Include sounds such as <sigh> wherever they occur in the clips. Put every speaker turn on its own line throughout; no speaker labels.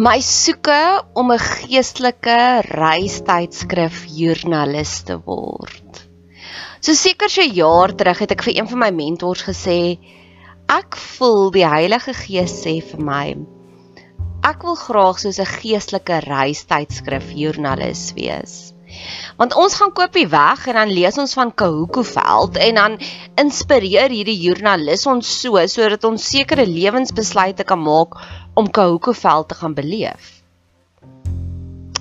My soeke om 'n geestelike reistydskrif joernalis te word. So seker so jaar terug het ek vir een van my mentors gesê, ek voel die Heilige Gees sê vir my, ek wil graag soos 'n geestelike reistydskrif joernalis wees. Want ons gaan koop die weg en dan lees ons van Kahuku veld en dan inspireer hierdie joernalis ons so sodat ons sekere lewensbesluite kan maak om Kahuku veld te gaan beleef.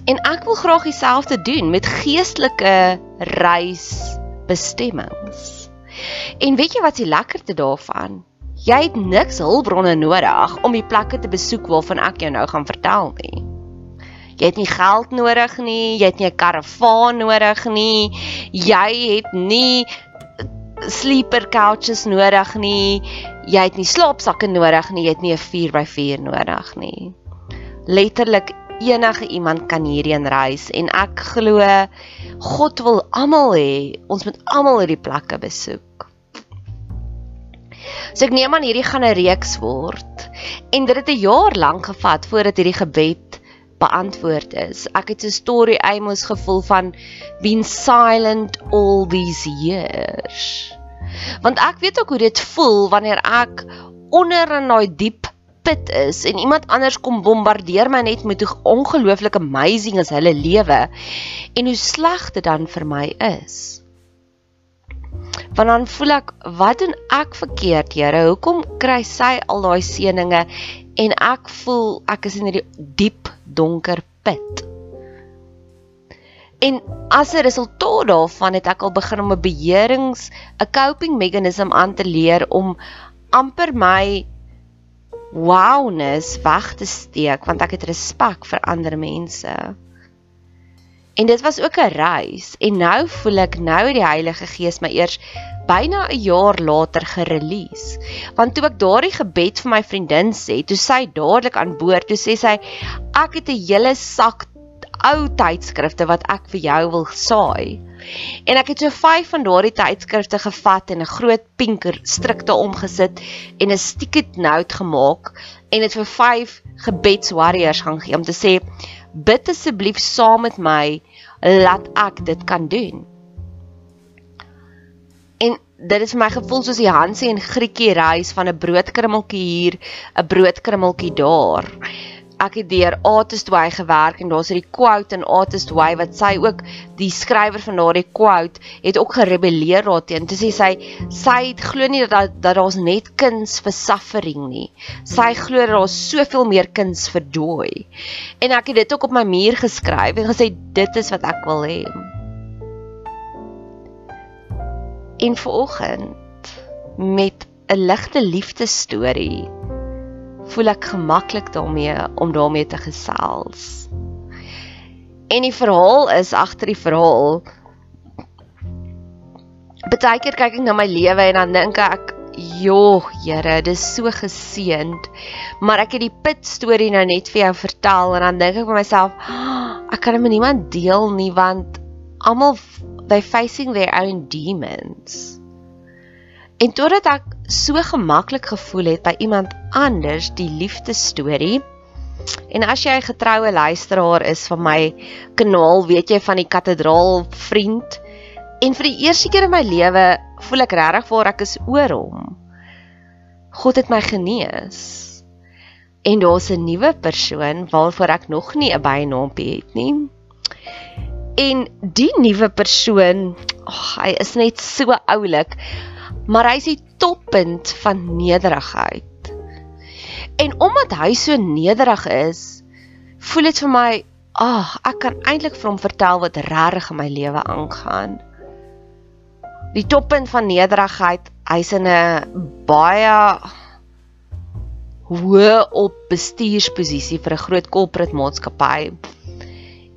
En ek wil graag dieselfde doen met geestelike reisbestemmings. En weet jy wat die lekkerte daarvan? Jy het niks hulpbronne nodig om die plekke te besoek waarvan ek jou nou gaan vertel nie. Jy het nie geld nodig nie, jy het nie 'n karavaan nodig nie. Jy het nie sleeper couches nodig nie. Jy het nie slaapsakke nodig nie, jy het nie 'n 4x4 nodig nie. Letterlik enige iemand kan hierheen reis en ek glo God wil almal hê. Ons moet almal hierdie plekke besoek. So ek neem aan hierdie gaan 'n reeks word. En dit het 'n jaar lank gevat voordat hierdie gebed beantwoord is. Ek het 'n story Amos gevoel van being silent all these years. Want ek weet ook hoe dit voel wanneer ek onder in daai diep put is en iemand anders kom bombardeer my net met hoe ongelooflik amazing is hulle lewe en hoe sleg dit dan vir my is. Want dan voel ek, wat doen ek verkeerd, Here? Hoekom kry sy al daai seëninge en ek voel ek is in hierdie diep donker put. En as 'n resultaat daarvan het ek al begin om 'n beheerings, 'n coping meganisme aan te leer om amper my wowness weg te steek want ek het respek vir ander mense. En dit was ook 'n reis en nou voel ek nou die Heilige Gees my eers byna 'n jaar later gerelease. Want toe ek daardie gebed vir my vriendin sê, toe sy dadelik aan boord, toe sê sy ek het 'n hele sak ou tydskrifte wat ek vir jou wil saai. En ek het so 5 van daardie tydskrifte gevat en 'n groot pinker strikte omgesit en 'n sticky note gemaak en dit vir 5 gebedswarriors gaan gee om te sê bid asseblief saam met my laat ek dit kan doen. En dit is vir my gevoel soos die Hansie en Grietjie reis van 'n broodkrummeltjie hier, 'n broodkrummeltjie daar ek het deur Artist Way gewerk en daar's hierdie quote in Artist Way wat sy ook die skrywer van daardie quote het ook gerebelleer daarteenoor. Toe sê sy sy het glo nie dat dat daar's net kuns vir suffering nie. Sy glo dat daar's soveel meer kuns vir joy. En ek het dit ook op my muur geskryf en gesê dit is wat ek wil hê. In vanoggend met 'n ligte liefdesstorie voel ek gemaklik daarmee om daarmee te gesels. En die verhaal is agter die verhaal. Partykeer kyk ek na my lewe en dan dink ek, "Joh, Here, dis so geseënd." Maar ek het die pit storie nou net vir jou vertel en dan dink ek vir myself, oh, "Ek kan dit met niemand deel nie want almal they facing their own demons." En totdat ek so gemaklik gevoel het by iemand anders die liefde storie. En as jy 'n getroue luisteraar is van my kanaal, weet jy van die kathedraal vriend. En vir die eerste keer in my lewe voel ek regtig waar ek is oor hom. God het my genees. En daar's 'n nuwe persoon waarvoor ek nog nie 'n bynaampie het nie. En die nuwe persoon, ag, hy is net so oulik maar hy is die toppunt van nederigheid. En omdat hy so nederig is, voel dit vir my, ag, ek kan eintlik vir hom vertel wat regtig in my lewe aangaan. Die toppunt van nederigheid, hy's in 'n baie hoë op bestuursposisie vir 'n groot corporate maatskappy.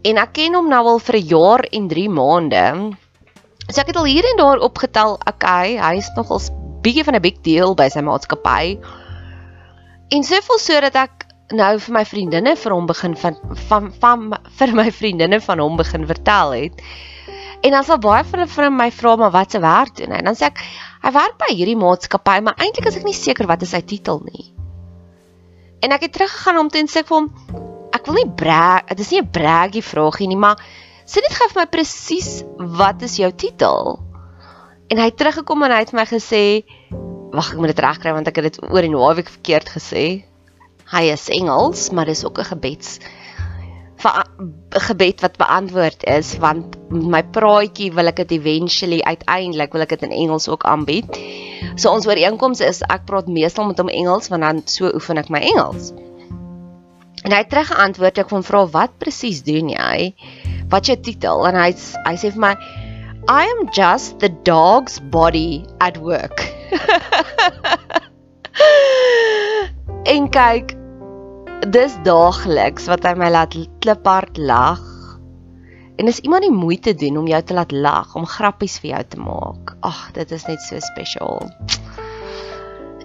En ek ken hom nou al vir 'n jaar en 3 maande. So ek het al hier en daar opgetel, okay, hy is nogals bietjie van 'n big deal by sy maatskappy. En soveel so dat ek nou vir my vriendinne vir hom begin van van van <laughs> vir my vriendinne van hom begin vertel het. En dan sal baie van hulle vir my vra maar wat se werk doen hy? En dan sê ek hy werk by hierdie maatskappy, maar eintlik is ek nie seker wat is sy titel nie. En ek het teruggegaan om te sê vir hom ek wil nie brag, dit is nie 'n braggie vraagie nie, maar Sê net gou vir my presies wat is jou titel? En hy het teruggekom en hy het my gesê, wag ek moet dit regkry want ek het dit oor die naweek verkeerd gesê. Hy is Engels, maar dis ook 'n gebeds gebed wat beantwoord is want my praatjie wil ek dit eventually uiteindelik wil ek dit in Engels ook aanbied. So ons ooreenkoms is ek praat meestal met hom Engels want dan so oefen ek my Engels. En hy het teruggeantwoord ek kon vra wat presies doen jy? Wat jou titel en hy hy sê vir my I am just the dog's body at work. <laughs> en kyk dis daagliks wat hy my laat kliphard lag. En as iemand die moeite doen om jou te laat lag, om grappies vir jou te maak. Ag, dit is net so spesiaal.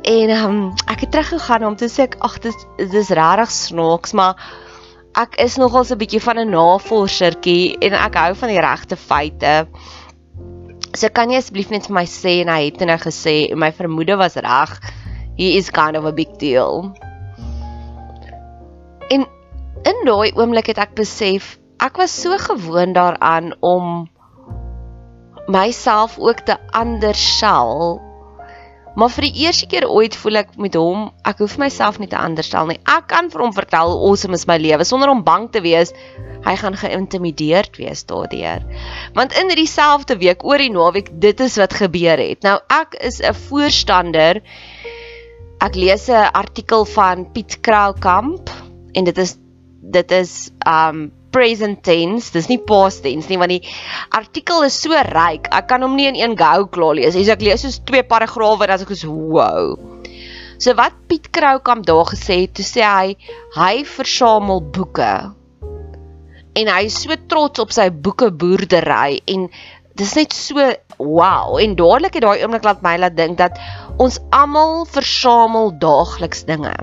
En um, ek het teruggegaan om te sê ag dis dis regtig snaaks, maar ek is nogal so 'n bietjie van 'n navorsertjie en ek hou van die regte feite. So kan jy asseblief net vir my sê en hy het nou gesê en my vermoede was reg. He is kind of a big deal. En in daai oomblik het ek besef ek was so gewoond daaraan om myself ook te andersel Maar vir die eerste keer ooit voel ek met hom, ek hoef myself nie te anderstel nie. Ek kan vir hom vertel hoe awesome is my lewe sonder om bang te wees hy gaan geïntimideerd wees daardeur. Want in hierdie selfde week oor die naweek, dit is wat gebeur het. Nou ek is 'n voorstander. Ek lees 'n artikel van Piet Kraukamp en dit is dit is um present tense, dis nie past tense nie want die artikel is so ryk. Ek kan hom nie in een go klaar lees. As ek lees soos twee paragrawe dan as ek so wow. So wat Piet Kroukamp daar gesê het, toe sê hy hy versamel boeke. en hy is so trots op sy boekeboerdery en dis net so wow en dadelik het daai oomblik laat my laat dink dat ons almal versamel daagliks dinge.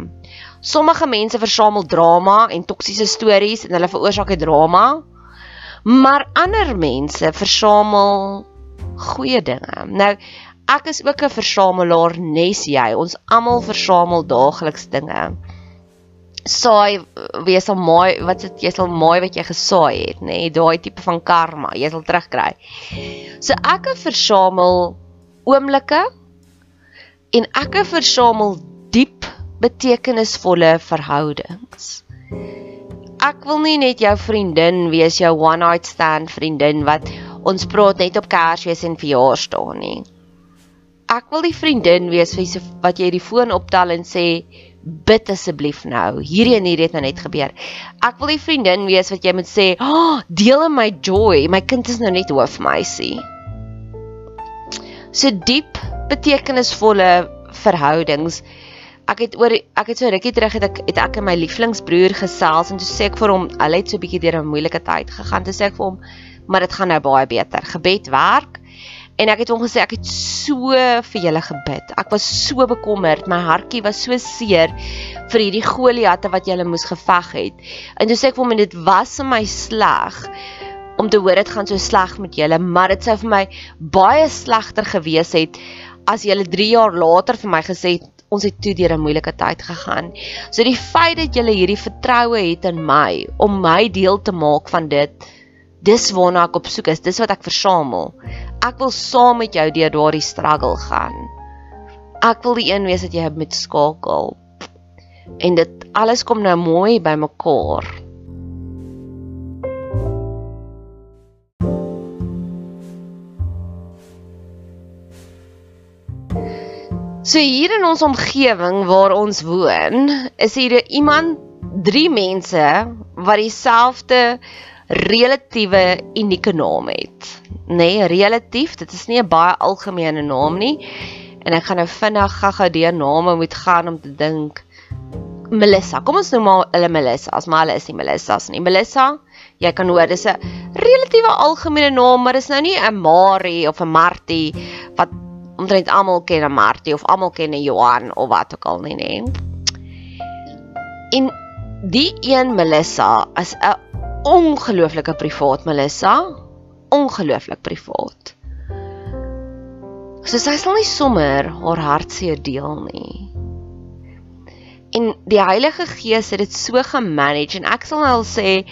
Sommige mense versamel drama en toksiese stories en hulle veroorsaak die drama. Maar ander mense versamel goeie dinge. Nou ek is ook 'n versamelaar nes jy. Ons almal versamel daagliks dinge saai wees al mooi wat dit jy sal mooi wat jy gesaai het nê nee, daai tipe van karma jy sal terugkry so ek versamel oomblikke en ek versamel betekenisvolle verhoudings ek wil nie net jou vriendin wees jou one night stand vriendin wat ons praat net op Kersfees en verjaarsdae nie ek wil die vriendin wees wat jy die foon optel en sê bid asseblief nou. Hierdie en hierdie het nou net gebeur. Ek wil die vriendin wees wat jy moet sê, "Ag, oh, deel in my joy. My kind is nou net hoofmeisie." So diep betekenisvolle verhoudings. Ek het oor ek het so rukkie terug het ek het ek en my lieflingsbroer gesels en toe sê ek vir hom, hulle het so 'n bietjie deur 'n moeilike tyd gegaan. Toe sê ek vir hom, "Maar dit gaan nou baie beter. Gebed werk." En ek het hom gesê ek het so vir julle gebid. Ek was so bekommerd. My hartjie was so seer vir hierdie Goliatte wat julle moes geveg het. En toe sê ek vir hom dit was vir my sleg om te hoor dit gaan so sleg met julle, maar dit sou vir my baie slegter gewees het as julle 3 jaar later vir my gesê het ons het toe deur 'n moeilike tyd gegaan. So die feit dat julle hierdie vertroue het in my om my deel te maak van dit, dis waarna ek op soek is. Dis wat ek versamel. Ek wil saam met jou deur daardie struggle gaan. Ek wil die een wees wat jy met skakel. En dit alles kom nou mooi bymekaar. So hier in ons omgewing waar ons woon, is hier iemand, drie mense wat dieselfde relatiewe unieke naam het nee, relatief, dit is nie 'n baie algemene naam nie. En ek gaan nou vinnig gaga deur name moet gaan om te dink. Melissa, kom ons noem maar hulle Melissa, as maar hulle is nie Melissas nie. Melissa, jy kan hoor dis 'n relatiewe algemene naam, maar dis nou nie 'n Marie of 'n Martie wat omtrent almal ken 'n Martie of almal ken 'n Johan of wat ook al nie, nê. En die een Melissa is 'n ongelooflike privaat Melissa ongelooflik privaat. So sy sal nie sommer haar hartseer deel nie. En die Heilige Gees het dit so gemanage en ek sal nou al sê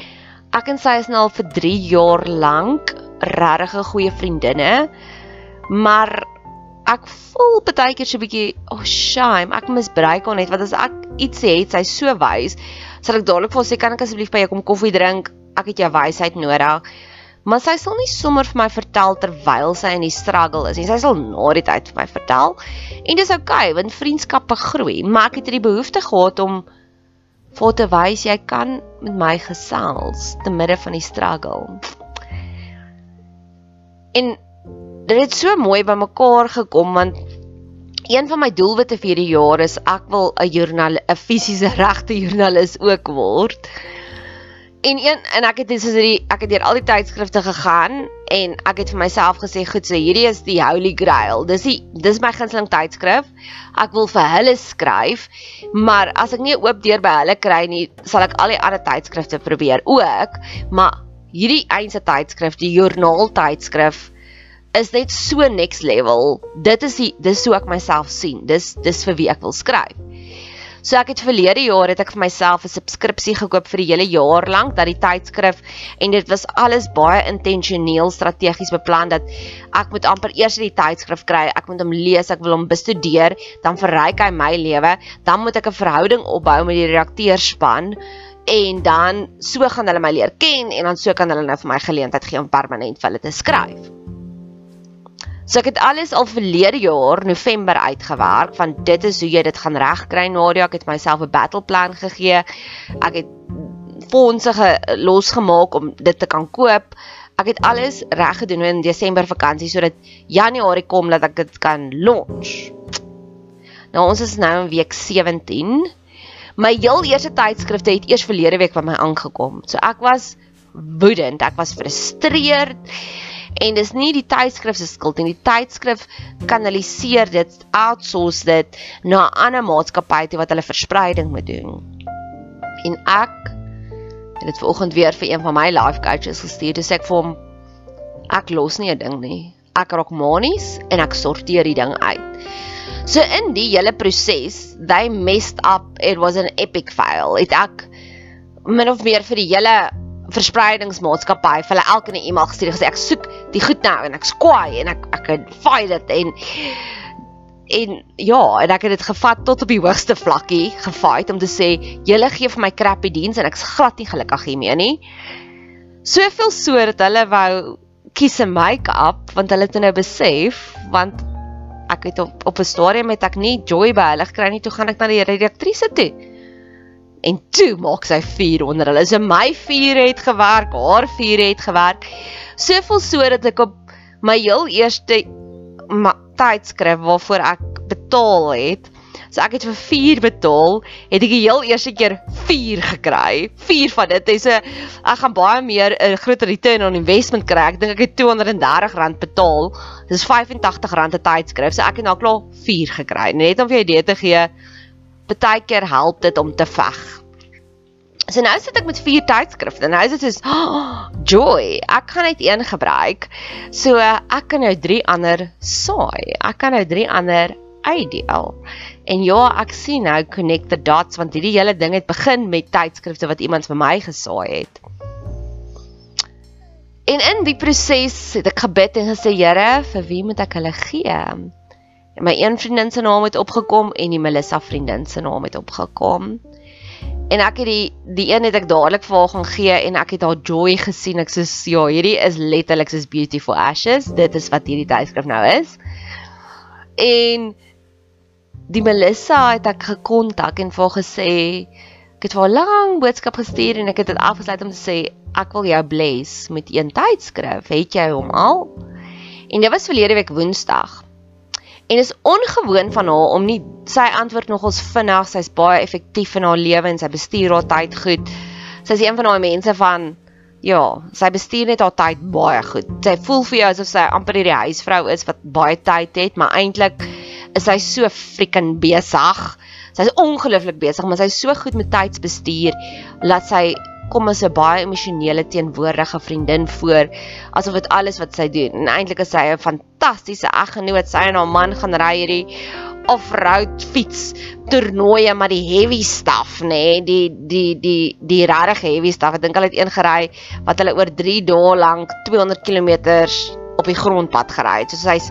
ek en sy is nou al vir 3 jaar lank regtig 'n goeie vriendinne. Maar ek voel baie keer so 'n bietjie, oh shame, ek misbruik haar net want as ek iets sê, sy so wys, sal ek dadelik vir haar sê kan ek asseblief by jou kom koffie drink? Ek het jou wysheid nodig maar sy sal nie sommer vir my vertel terwyl sy in die struggle is nie. Sy sal na die tyd vir my vertel. En dis oukei, okay, want vriendskappe groei, maar ek het hierdie behoefte gehad om vir te wys jy kan met my gesels te midde van die struggle. En dit het so mooi by mekaar gekom want een van my doelwitte vir hierdie jaar is ek wil 'n joernaal 'n fisiese regte joernalis ook word. En een en ek het dis is die ek het deur al die tydskrifte gegaan en ek het vir myself gesê goed so hierdie is die holy grail. Dis die dis my gunsteling tydskrif. Ek wil vir hulle skryf, maar as ek nie oop deur by hulle kry nie, sal ek al die ander tydskrifte probeer ook, maar hierdie eense tydskrif, die joernaal tydskrif is net so next level. Dit is die dis hoe ek myself sien. Dis dis vir wie ek wil skryf. So ek het verlede jaar het ek vir myself 'n subskripsie gekoop vir die hele jaar lank dat die tydskrif en dit was alles baie intentioneel strategies beplan dat ek moet amper eers die tydskrif kry, ek moet hom lees, ek wil hom bestudeer, dan verryk hy my lewe, dan moet ek 'n verhouding opbou met die redakteurspan en dan so gaan hulle my leer ken en dan so kan hulle nou vir my geleentheid gee om permanent vir hulle te skryf. So ek het alles al verlede jaar November uitgewerk van dit is hoe jy dit gaan regkry Nadia. Ek het myself 'n battle plan gegee. Ek het fondse losgemaak om dit te kan koop. Ek het alles reg gedoen in Desember vakansie sodat Januarie kom dat ek dit kan launch. Nou ons is nou in week 17. My heel eerste tydskrifte het eers verlede week by my aangekom. So ek was woedend, ek was frustreerd. En dis nie die tydskrif se skuld nie. Die tydskrif kanaliseer dit, outsource dit na 'n ander maatskappy wat hulle verspreiding moet doen. En ek het dit vanoggend weer vir een van my life coaches gestuur. Dis ek vir hom ek los nie 'n ding nie. Ek raak manies en ek sorteer die ding uit. So in die hele proses, they messed up. It was an epic fail. It ek min of meer vir die hele verspreidingsmaatskappy vir hulle elke 'n e-mail gestuur gesê ek soek die goed nou en ek skwaai en ek ek kan fight dit en en ja, en ek het dit gevat tot op die hoogste vlakkie gefight om te sê julle gee vir my crappy diens en ek's glad nie gelukkig hiermee nie. Soveel so dat hulle wou kies 'n make-up want hulle het nou besef want ek het op op 'n stadium met ek nie joy by hulle gekry nie, toe gaan ek na die redaktrise toe en toe maak sy vuur onder hulle. So my vuur het gewerk, haar vuur het gewerk. Soveel so dat ek op my heel eerste tydskrif waarvoor ek betaal het, so ek het vir 4 betaal, het ek die heel eerste keer 4 gekry. 4 van dit. So ek gaan baie meer 'n groter return on investment kry. Ek dink ek het R230 betaal. Dis R85 'n tydskrif. So ek het nou klaar 4 gekry. Net om vir jou idee te gee, Partykeer help dit om te veg. So nou sit ek met vier tydskrifte. Nou is dit soos oh, joy. Ek kan net een gebruik. So ek kan nou drie ander saai. Ek kan nou drie ander uitdeel. En ja, ek sien nou connect the dots want hierdie hele ding het begin met tydskrifte wat iemand vir my gesaai het. En in die proses het ek gebid en gesê, Here, vir wie moet ek hulle gee? En my een vriendin se naam het opgekom en die Melissa vriendin se naam het opgekom. En ek het die die een het ek dadelik vir haar gaan gee en ek het haar joy gesien. Ek sê ja, hierdie is letterlik soos beautiful ashes. Dit is wat hierdie tydskrif nou is. En die Melissa het ek gekontak en vir haar gesê ek het vir haar lank boodskap gestuur en ek het dit afgesluit om te sê ek wil jou bless met een tydskrif. Het jy hom al? En dit was verlede week Woensdag. En is ongewoon van haar om nie sy antwoord nogals vinnig, sy's baie effektief in haar lewe en sy bestuur haar tyd goed. Sy's een van daai mense van ja, sy bestuur net haar tyd baie goed. Sy voel vir jou asof sy amper die huisvrou is wat baie tyd het, maar eintlik is sy so freaking besig. Sy's ongelooflik besig, maar sy's so goed met tydsbestuur dat sy kom as 'n baie emosionele teenwoordige vriendin voor asof dit alles wat sy doen. En eintlik is sy 'n fantastiese eggenoot. Sy en haar man gaan ry hierdie off-road fiets toernooie maar die heavy stuff nê nee, die die die die regtig heavy stuff ek dink hulle het een gery wat hulle oor 3 dae lank 200 km op die grondpad gery het so sy's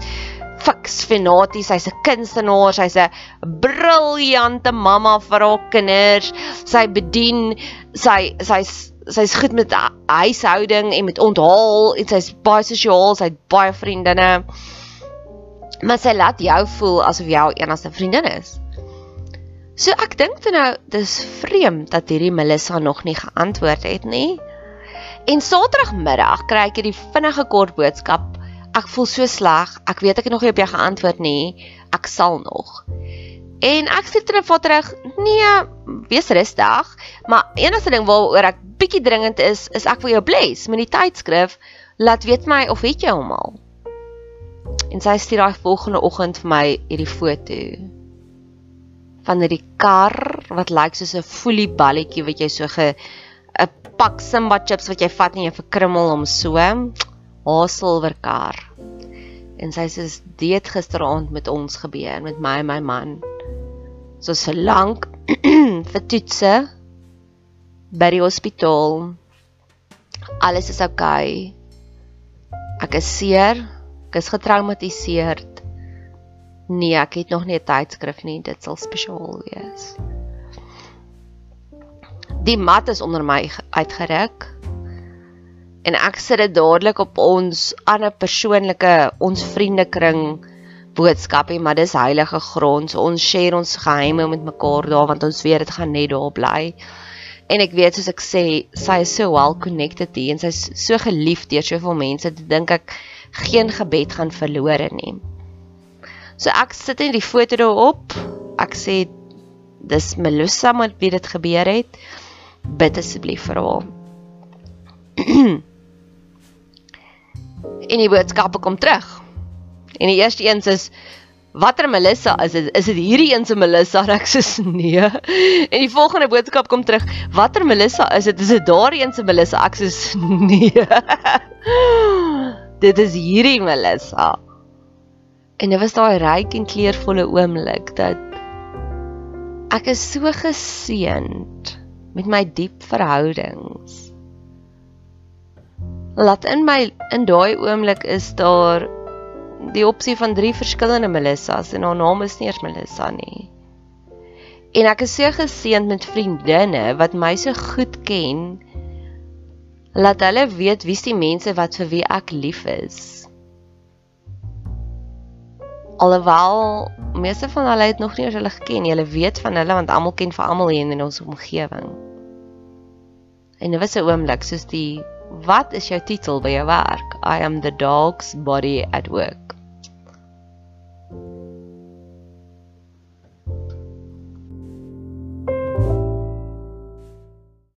fiks fanaties sy's 'n kunstenaar sy's 'n briljante mamma vir haar kinders sy bedien sy sy's sy's goed met huishouding en met onthaal en sy's baie sosiaal, sy het baie vriendinne. Maar sy laat jou voel asof jy haar enigste vriendin is. So ek dink toe nou dis vreemd dat hierdie Melissa nog nie geantwoord het nie. En Saterdagmiddag kry ek hierdie vinnige kort boodskap. Ek voel so sleg. Ek weet ek het nog nie op jou geantwoord nie. Ek sal nog. En ek sê terug vir terug, nee, wees rustig, maar enigste ding waaroor ek bietjie dringend is, is ek wil jou bless met die tydskrif, laat weet my of het jy hom al. En sy stuur daai volgende oggend vir my hierdie foto van hierdie kar wat lyk soos 'n foelie balletjie wat jy so ge 'n pak Simba chips wat jy vat en jy verkrummel hom so. Haar silwer kar. En sy sê dit gisteraand met ons gebeur met my en my man soos vir lank <clears throat> vir toetse by die hospitaal. Alles is oukei. Okay. Ek is seer, ek is getraumatiseer. Nee, ek het nog nie 'n tydskrif nie, dit sal spesiaal wees. Die mat is onder my uitgeruk. En ek sit dit dadelik op ons ander persoonlike ons vriendekring boodskapie, maar dis heilige grond. So ons share ons geheime met mekaar daar want ons weet dit gaan net daar bly. En ek weet soos ek sê, sy is so well connected hier en sy's so geliefd deur soveel mense. Dit dink ek geen gebed gaan verlore nie. So ek sit net die foto daarop. Ek sê dis Melissa met wie dit gebeur het. Bid asseblief vir haar. <clears throat> en die boodskappe kom terug. En die eerste een is watter Melissa is dit? Is dit hierdie een se Melissa? <laughs> Ek sê nee. En die volgende boodskap kom terug. Watter Melissa is dit? Is dit daardie een se Melissa? Ek sê <laughs> nee. dit is hierdie Melissa. En dit was daai ryk en kleurvolle oomblik dat ek is so geseënd met my diep verhoudings. Laat in my in daai oomblik is daar die opsie van drie verskillende Melissas en haar naam is nie eers Melissa nie. En ek is so geseënd met vriendinne wat my so goed ken. Laat hulle weet wie's die mense wat vir wie ek lief is. Alhoewel meeste van hulle het nog nie eens hulle geken nie. Hulle weet van hulle want almal ken vir almal hier in ons omgewing. En dit was 'n oomblik soos die wat is jou titel by jou werk? I am the dog's body at work.